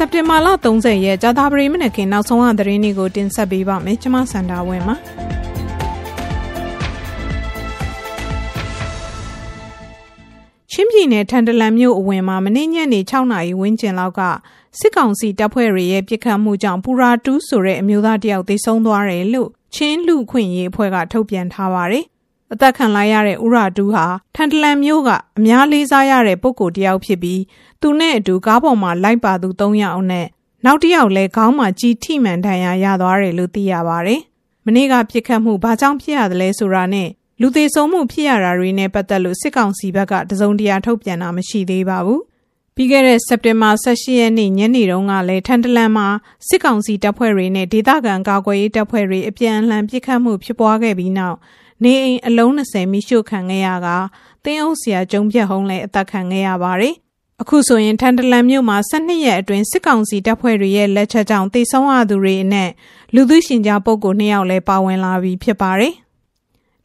စက်တင်ဘာလ30ရက်ကြာသပတေးမနက်ခင်းနောက်ဆုံးရသတင်းတွေကိုတင်ဆက်ပေးပါမယ်ကျွန်မစန္ဒာဝင်းပါချင်းပြည်နယ်ထန်တလန်မြို့အဝင်မှာမနေ့ညနေ6နာရီဝန်းကျင်လောက်ကစစ်ကောင်စီတပ်ဖွဲ့တွေရဲ့ပစ်ခတ်မှုကြောင့်ပူရာတူးဆိုတဲ့အမျိုးသားတယောက်သေဆုံးသွားတယ်လို့ချင်းလူခွင့်ရေးအဖွဲ့ကထုတ်ပြန်ထားပါတယ်။ အသက်ခံလိုက်ရတဲ့ဥရာတူးဟာထန်တလန်မြို့ကအများလေးစားရတဲ့ပုဂ္ဂိုလ်တယောက်ဖြစ်ပြီးသူနဲ့အတူကားပေါ်မှာလိုက်ပါသူ၃ယောက်နဲ့နောက်တစ်ယောက်လည်းခေါင်းမှာကြီးထိမှန်ဒဏ်ရာရသွားတယ်လို့သိရပါတယ်။မနေ့ကပြစ်ခတ်မှုဘာကြောင့်ဖြစ်ရသလဲဆိုတာနဲ့လူသေးဆုံးမှုဖြစ်ရတာတွေနဲ့ပတ်သက်လို့စစ်ကောင်စီဘက်ကတစုံတရာထုတ်ပြန်တာမရှိသေးပါဘူး။ပြီးခဲ့တဲ့စက်တင်ဘာ18ရက်နေ့ညနေတုန်းကလည်းထန်တလန်မှာစစ်ကောင်စီတပ်ဖွဲ့တွေနဲ့ဒေသခံကာကွယ်ရေးတပ်ဖွဲ့တွေအပြန်အလှန်ပစ်ခတ်မှုဖြစ်ပွားခဲ့ပြီးနောက် နေအိမ်အလုံး20မိရှုခံခဲ့ရကတင်းအုပ်ဆရာကျုံပြက်ဟုံးလည်းအသက်ခံခဲ့ရပါတယ်။အခုဆိုရင်ထန်တလန်မြို့မှာ12ရက်အတွင်းစစ်ကောင်စီတပ်ဖွဲ့တွေရဲ့လက်ချက်ကြောင့်တိတ်ဆုံးရသူတွေအနက်လူသူရှင်ကြားပုဂ္ဂိုလ်2ယောက်လည်းပါဝင်လာပြီးဖြစ်ပါတယ်။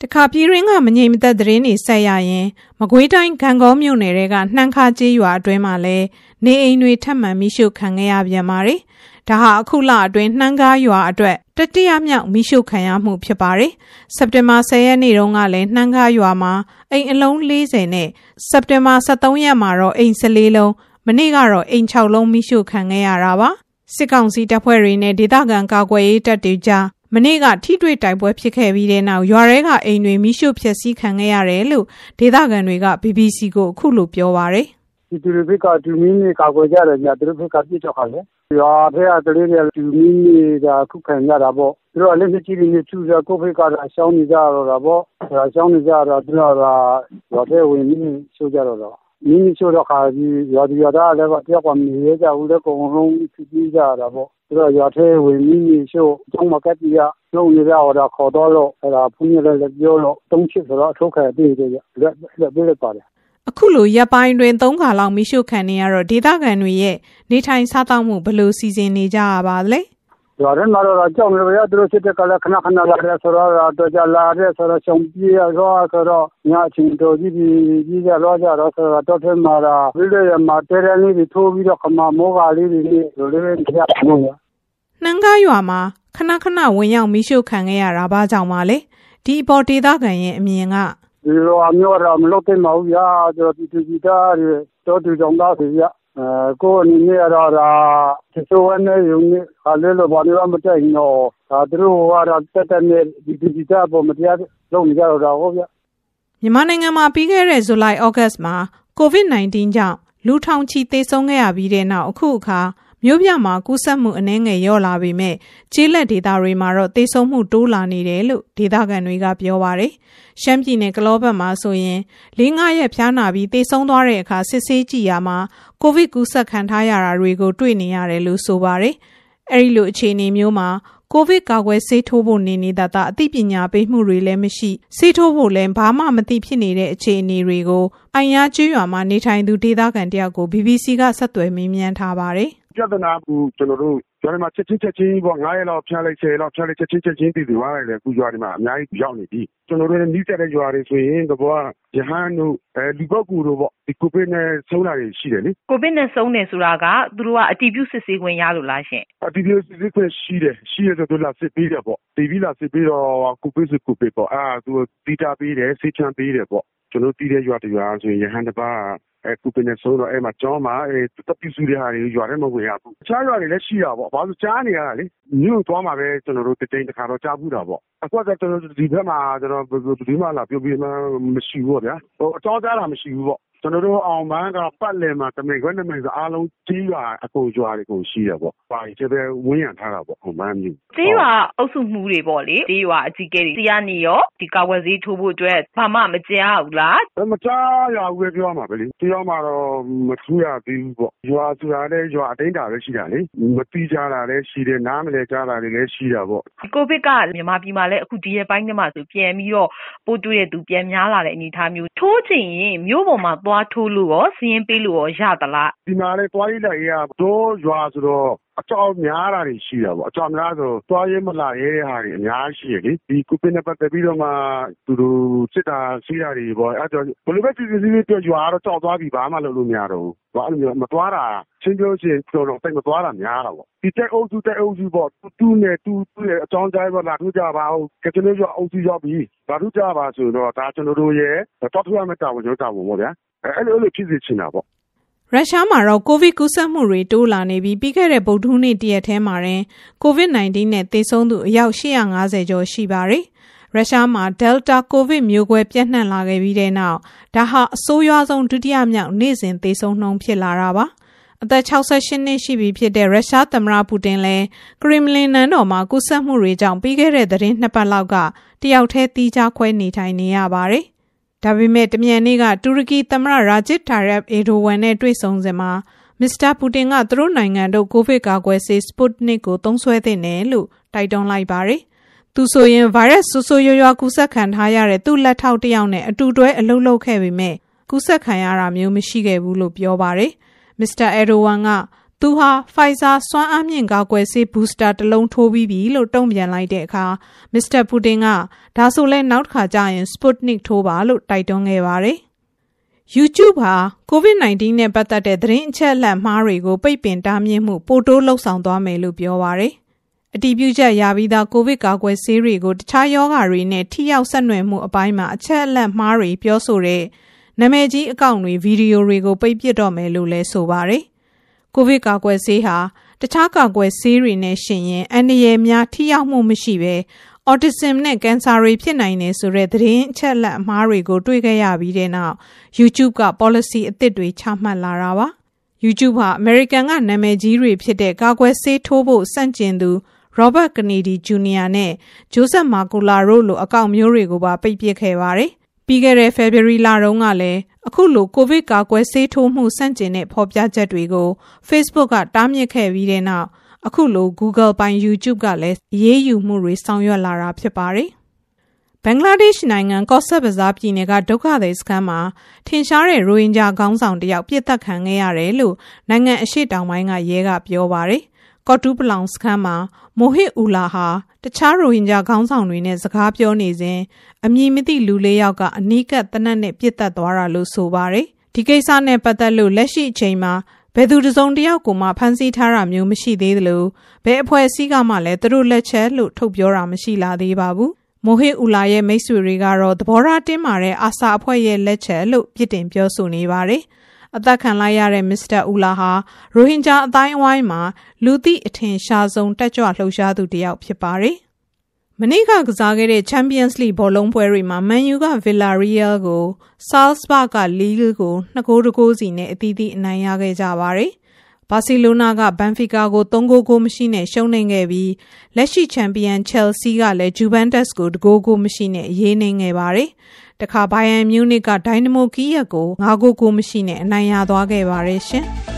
တခါပြည်ရင်းကမငြိမ်မသက်သတင်းတွေဆက်ရရင်မကွေးတိုင်းဂံကောမြို့နယ်ကနှမ်းခါကျေးရွာအတွင်းမှာလည်းနေအိမ်တွေထပ်မံမိရှုခံခဲ့ရပြန်ပါတယ်။ဒါဟာအခုလအတွင်းနှမ်းကားရွာအတွက်တတိယမြောက်မိရှုခံရမှုဖြစ်ပါတယ်။စက်တင်ဘာ10ရက်နေ့တုန်းကလည်းနှမ်းကားရွာမှာအိမ်အလုံး40နဲ့စက်တင်ဘာ23ရက်မှာတော့အိမ်14လုံးမနေ့ကတော့အိမ်6လုံးမိရှုခံခဲ့ရတာပါ။စစ်ကောင်စီတပ်ဖွဲ့တွေနဲ့ဒေသခံကာကွယ်ရေးတပ်တွေကြား မနေ့ကထိတွေ့တိုက်ပွဲဖြစ်ခဲ့ပြီးတဲ့နောက်ရွာရဲကအိမ်တွေမိရှုဖျက်ဆီးခံခဲ့ရတယ်လို့ဒေသခံတွေက BBC ကိုအခုလိုပြောပါရယ်။ဒီသူတွေဘက်ကတူမီနေကာကွယ်ကြတယ်ညသူတို့ဘက်ကပြစ်တော့ခါလေရွာထဲကကလေးတွေတူမီနေတာခုခံရတာပေါ့သူတို့လည်းစစ်ကြီးတွေကျူးစားကိုဖိတ်ကအရှောင်းနေကြတော့တာပေါ့အရှောင်းနေကြတော့သူတို့ကရွာထဲဝင်ပြီးရှိုးကြတော့ တော့မင်းရှိုးတော့ခါကြီးရွာဒီရွာသားလည်းတယောက်ကမနေရကြဘူးလေအကုန်လုံးဖြစ်ပြီးကြတာပေါ့သူတို့ရွာထဲဝင်ပြီးရှိုးကျောင်းမှာကပ်ပြီးရလုံးနေကြတော့ခေါ်တော့လို့အဲ့ဒါဖုန်းရလည်းပြောလို့တုံးချစ်ဆိုတော့အထုတ်ခံပြီးကြလက်လက်ပြလိုက်ပါတယ်အခုလိုရပ်ပိုင်းတွင်၃ခါလောက်မိရှုခံနေရတော့ဒေသခံတွေရဲ့နေထိုင်စားသောက်မှုဘယ်လိုစီစဉ်နေကြရပါလဲ ရွာထဲမှာတော့ကြောက်နေရသူတို့စစ်တဲ့ကလည်းခဏခဏလာတယ်ဆိုတော့တော့ကြလာတယ်ဆိုတော့ချုံပြေးရောဆိုတော့ညအချင်းတို့ကြီးကြီးကြလောကြတော့ဆိုတော့တော့ထဲမှာတော့ပြီးတဲ့မှာတဲတဲလေးတွေထိုးပြီးတော့ခမမိုးကလေးတွေလိုလေးတွေကြားလို့ရနှမ်းကားရွာမှာခဏခဏဝင်ရောက်မိရှုခံခဲ့ရတာဘာကြောင့်ပါလဲဒီအပေါ်ဒေသခံရဲ့အမြင်ကဒီလိုအမျိုးတော့မလုပ်သင့်ပါဘူးဗျာကျွန်တော်ဒီဒီဒီတားတွေတော့ဒီကြောင့်သားစီဗျာ အဲကိုအနေနဲ့တော့ဒါတချို့အနေရုံနဲ့ခါလေးလိုဘာလို့မတက်ရင်တော့ဒါသူတို့ကတော့တက်တက်နဲ့ဒီဒီဒီတားပေါ်မတရားလုပ်နေကြတော့တာဟုတ်ဗျာမြန်မာနိုင်ငံမှာပြီးခဲ့တဲ့ဇူလိုင်ဩဂတ်မှာ COVID-19 ကြောင့်လူထောင်ချီသေဆုံးခဲ့ရပြီးတဲ့နောက်အခုအခါ မြို့ပြမှာကူးစက်မှုအနည်းငယ်လျော့လာပေမဲ့ကျေးလက်ဒေသတွေမှာတော့သေဆုံးမှုတိုးလာနေတယ်လို့ဒေသခံတွေကပြောပါတယ်။ရှမ်းပြည်နယ်ကလောဘတ်မှာဆိုရင်၄-၅ရက်ဖျားနာပြီးသေဆုံးသွားတဲ့အခါစစ်ဆေးကြည့်ရမှာကိုဗစ်ကူးစက်ခံထားရတာတွေကိုတွေ့နေရတယ်လို့ဆိုပါတယ်။အဲဒီလိုအခြေအနေမျိုးမှာကိုဗစ်ကာကွယ်ဆေးထိုးဖို့နေနေတာတာအသိပညာပေးမှုတွေလည်းမရှိဆေးထိုးဖို့လည်းဘာမှမသိဖြစ်နေတဲ့အခြေအနေတွေကိုအိုင်ယာကျွေးရွာမှာနေထိုင်သူဒေသခံတယောက်ကို BBC ကဆက်သွယ်မေးမြန်းထားပါတယ်။ ပြဿနာကို ကျွန်တော်တို့ ရွာတွေမှာ ချက်ချင်းချက်ချင်းပေါ့9ရက်လောက် ဖြားလိုက်10လောက် ဖြားလိုက် ချက်ချင်းချက်ချင်းတည်တည်သွားလိုက်တယ်အခုရွာတွေမှာ အများကြီးရောက်နေပြီ ကျွန်တော်တို့နီးစပ်တဲ့ရွာတွေဆိုရင်တဘောကရဟန်းတို့အဲဒီဘက်ကူတို့ပေါ့ဒီကိုဗစ်နဲ့ ဆုံးတာတွေရှိတယ်လေ ကိုဗစ်နဲ့ ဆုံးတယ်ဆိုတာက သူတို့က အတီးပြုစစ်ဆေးခွင့်ရလို့လားရှင်အတီးပြုစစ်ဆေးခွင့်ရှိတယ် ရှိရဆိုတော့လာစစ်ပေးတယ်ပေါ့တီဗီလာစစ်ပေးတော့ ကိုဗစ်စစ်ကိုဗစ်ပေါ့အာသူတီတာပေးတယ် ဆေးချမ်းပေးတယ်ပေါ့ ကျွန်တော်တီးတဲ့ ရွာတရွာဆိုရင် ရဟန်းတစ်ပါးအဲ ကုပင်းနဲ့ဆုံးတော့အဲ့မှာကျောင်းမှာအဲတပ်ပြစုတဲ့ဟာတွေရွာထဲမဝင်ရဘူးအခြားရွာတွေလည်းရှိတာပေါ့ဘာလို့ကြားနေရတာလေမြို့သွားမှာပဲကျွန်တော်တို့တိတ်တခါတော့ကြားဘူးတာပေါ့အခုကကျွန်တော်ဒီဘက်မှာကျွန်တော်ဒီမှာလာပြောပြီးမှမရှိဘူးပေါ့ဗျာဟိုအကြောင်းကြားတာမရှိဘူးပေါ့ ကျွန်တော်တို့အောင်ပန်းကပတ်လည်မှာတမိန်ခွဲနှစ်မိန်ဆိုအားလုံးကြေးရွာအကုန်ရွာတွေကိုရှိတယ်ပေါ့။ပါရီကျပဲဝင်းရံထားတာပေါ့အောင်ပန်းမျိုး။ကြေးရွာအုပ်စုမှုတွေပေါ့လေကြေးရွာအကြီးကဲတွေစီကနေရောဒီကာဝယ်ဆေးထိုးဖို့အတွက်ဘာမှမကြားဘူးလား။မကြားရဘူးပဲပြောမှာပဲလေ။တရားမှာတော့မထူးရသေးဘူးပေါ့။ရွာဆိုတာလည်းရွာအတိုင်းတာပဲရှိတာလေ။မတိကြတာလည်းရှိတယ်နားမလဲကြားတာလည်းရှိတာပေါ့။ကိုဗစ်ကမြန်မာပြည်မှာလည်းအခုဒီရက်ပိုင်းထဲမှာဆိုပြန်ပြီးတော့ပိုးတွေ့တဲ့သူပြန်များလာတဲ့အနေအထားမျိုးထိုးချင်ရင်မြို့ပေါ်မှာသွားထိုးလို့ရောစာရင်းပေးလို့ရောရသလားဒီမှာလည်းသွားရေးလိုက်ရေးကတောရွာဆိုတော့ အကြောင်းများတာတွေရှိတာပေါ့အကြောင်းများဆိုသွားရဲမလာရဲတဲ့ဟာတွေအများကြီးရှိရလေဒီကိုပင်းနဲ့ပတ်သက်ပြီးတော့မှသူတို့စစ်တာစီးတာတွေပေါ့အဲ့တော့ဘယ်လိုပဲပြည်စည်းပြီးပြောရွာတော့ကြောက်သွားပြီဘာမှလုပ်လို့မရတော့ဘူးဘာလို့မသွားတာချင်းပြောချင်းတော်တော်တိတ်မသွားတာများတာပေါ့ဒီတက်အုပ်စုတက်အုပ်စုပေါ့တူးနဲ့တူးတူးရဲ့အကြောင်းကြားပါလာထူးကြပါဦးကကျွန်တော်တို့အုပ်စုရောက်ပြီဘာထူးကြပါဆိုတော့ဒါကျွန်တော်တို့ရဲ့တော့ထူရမယ့်တာဝန်ကျွန်တော်တာဝန်ပေါ့ဗျာအဲ့လိုလိုဖြစ်စေချင်တာပေါ့ ရုရှားမှာတော့ကိုဗစ်ကူးစက်မှုတွေတိုးလာနေပြီးပြီးခဲ့တဲ့ဗုဒ္ဓဟူးနေ့တရက်ထဲမှာတင်ကိုဗစ် -19 နဲ့သေဆုံးသူအယောက်850ကျော်ရှိပါတယ်။ရုရှားမှာ Delta ကိုဗစ်မျိုးကွဲပြန့်နှံ့လာခဲ့ပြီးတဲ့နောက်ဒါဟာအဆိုးရွားဆုံးဒုတိယမြောက်နေ့စဉ်သေဆုံးနှုန်းဖြစ်လာတာပါ။အသက်68နှစ်ရှိပြီဖြစ်တဲ့ရုရှားသမ္မတပူတင်လည်းကရီမလင်နန်းတော်မှာကူးစက်မှုတွေကြောင့်ပြီးခဲ့တဲ့သတင်းနှစ်ပတ်လောက်ကတယောက်တည်းတီးခြားခွဲနေထိုင်နေရပါတယ် ဒါပေမဲ့တမြန်နေ့ကတူရကီသမ္မတရာဂျစ်တာရက်အေဒိုဝမ်နဲ့တွေ့ဆုံစဉ်မှာမစ္စတာပူတင်ကသူတို့နိုင်ငံတို့ကိုဗစ်ကာကွယ်ဆေးစပုတ်နစ်ကိုသုံးစွဲသင့်တယ်လို့တိုက်တွန်းလိုက်ပါတယ်။သူဆိုရင်ဗိုင်းရပ်ဆူဆူရွရွကူးစက်ခံထားရတဲ့သူ့လက်ထောက်တယောက်နဲ့အတူတွဲအလုပ်လုပ်ခဲ့ပေမဲ့ကူးစက်ခံရတာမျိုးမရှိခဲ့ဘူးလို့ပြောပါတယ်။မစ္စတာအေဒိုဝမ်က သူဟာ Pfizer စွမ်းအားမြင့်ကာကွယ်ဆေး booster တစ်လုံးထိုးပြီးပြီလို့တုံ့ပြန်လိုက်တဲ့အခါမစ္စတာပူတင်ကဒါဆိုလဲနောက်တစ်ခါကျရင် Sputnik ထိုးပါလို့တိုက်တွန်းခဲ့ပါတယ်။ YouTube ဟာ COVID-19 နဲ့ပတ်သက်တဲ့သတင်းအချက်အလက်မှားတွေကိုပိတ်ပင်တားမြစ်မှုပိုတိုးလှုပ်ဆောင်သွားမယ်လို့ပြောပါတယ်။အတည်ပြုချက်ရပြီးသားကိုဗစ်ကာကွယ်ဆေးတွေကိုတခြားယောဂါတွေနဲ့ထိရောက်ဆက်နွယ်မှုအပိုင်းမှာအချက်အလက်မှားတွေပြောဆိုတဲ့နာမည်ကြီးအကောင့်တွေဗီဒီယိုတွေကိုပိတ်ပစ်တော့မယ်လို့လည်းဆိုပါတယ် ကိုဗစ်ကာကွယ်ဆေးဟာတခြားကာကွယ်ဆေးတွေနဲ့ရှင်ရင်အန္တရာယ်များထိရောက်မှုမရှိဘဲအော်တီဇမ်နဲ့ကင်ဆာတွေဖြစ်နိုင်တယ်ဆိုတဲ့သတင်းအချက်လက်အမှားတွေကိုတွေ့ခဲ့ရပြီးတဲ့နောက် YouTube က policy အသစ်တွေချမှတ်လာတာပါ YouTube ဟာ American ကနာမည်ကြီးတွေဖြစ်တဲ့ကာကွယ်ဆေးထိုးဖို့စန့်ကျင်သူ Robert Kennedy Jr. နဲ့ Joseph Makula တို့လိုအကောင့်မျိုးတွေကိုပါပိတ်ပစ်ခဲ့ပါတယ် ပြီးခဲ့တဲ့ February လတုန်းကလည်းအခုလိုကိုဗစ်ကာကွယ်ဆေးထိုးမှုစန့်ကျင်တဲ့ဖော်ပြချက်တွေကို Facebook ကတားမြစ်ခဲ့ပြီးတဲ့နောက်အခုလို Google ပိုင် YouTube ကလည်းရေးယူမှုတွေဆောင်ရွက်လာတာဖြစ်ပါတယ်။ဘင်္ဂလားဒေ့ရှ်နိုင်ငံကော့ဆက်ဘဇာပြည်နယ်ကဒုက္ခသည်စခန်းမှာထင်ရှားတဲ့ရိုဟင်ဂျာခေါင်းဆောင်တယောက်ပြစ်တက်ခံခဲ့ရတယ်လို့နိုင်ငံအရှိတောင်ပိုင်းကရဲကပြောပါတယ်။ ကော့တူးပလောင်စခန်းမှာမိုဟစ်အူလာဟာတခြားရိုဟင်ဂျာခေါင်းဆောင်တွေနဲ့စကားပြောနေစဉ်အမည်မသိလူလေးယောက်ကအနီးကပ်တနက်နဲ့ပြစ်တက်သွားတာလို့ဆိုပါတယ်။ဒီကိစ္စနဲ့ပတ်သက်လို့လက်ရှိအချိန်မှာဘယ်သူတစုံတယောက်ကိုမှဖမ်းဆီးထားတာမျိုးမရှိသေးသလိုဘယ်အဖွဲ့အစည်းကမှလည်းသူတို့လက်ချက်လို့ထုတ်ပြောတာမရှိလာသေးပါဘူး။မိုဟစ်အူလာရဲ့မိတ်ဆွေတွေကတော့သဘောထားတင်းမာတဲ့အာဆာအဖွဲ့ရဲ့လက်ချက်လို့ပြစ်တင်ပြောဆိုနေပါတယ်။ အသက်ခံလိုက်ရတဲ့မစ္စတာဦးလာဟာရိုဟင်ဂျာအတိုင်းအဝိုင်းမှာလူသိအထင်ရှားဆုံးတက်ကြွလှုပ်ရှားသူတစ်ယောက်ဖြစ်ပါတယ်။မနေ့ကကစားခဲ့တဲ့ Champions League ဘောလုံးပွဲတွေမှာ Man U က Villarreal ကို Salzburg က Lille ကို2ဂိုးတဂိုးစီနဲ့အသီးသီးအနိုင်ရခဲ့ကြပါတယ်။ဘာစီလိုနာကဘန်ဖီကာကို3ဂိုးကိုမရှိနဲ့ရှုံးနိမ့်ခဲ့ပြီးလက်ရှိချန်ပီယံ Chelsea ကလည်းဂျူဗန်တက်စ်ကိုတဂိုးကိုမရှိနဲ့ရေးနှိမ့်ခဲ့ပါတယ်။ တခါဘိုင်ယန်မြူးနစ်ကဒိုင်နမိုကီးယက်ကို၅ဂိုးကိုမရှိနဲ့အနိုင်ရသွားခဲ့ပါတယ်ရှင်။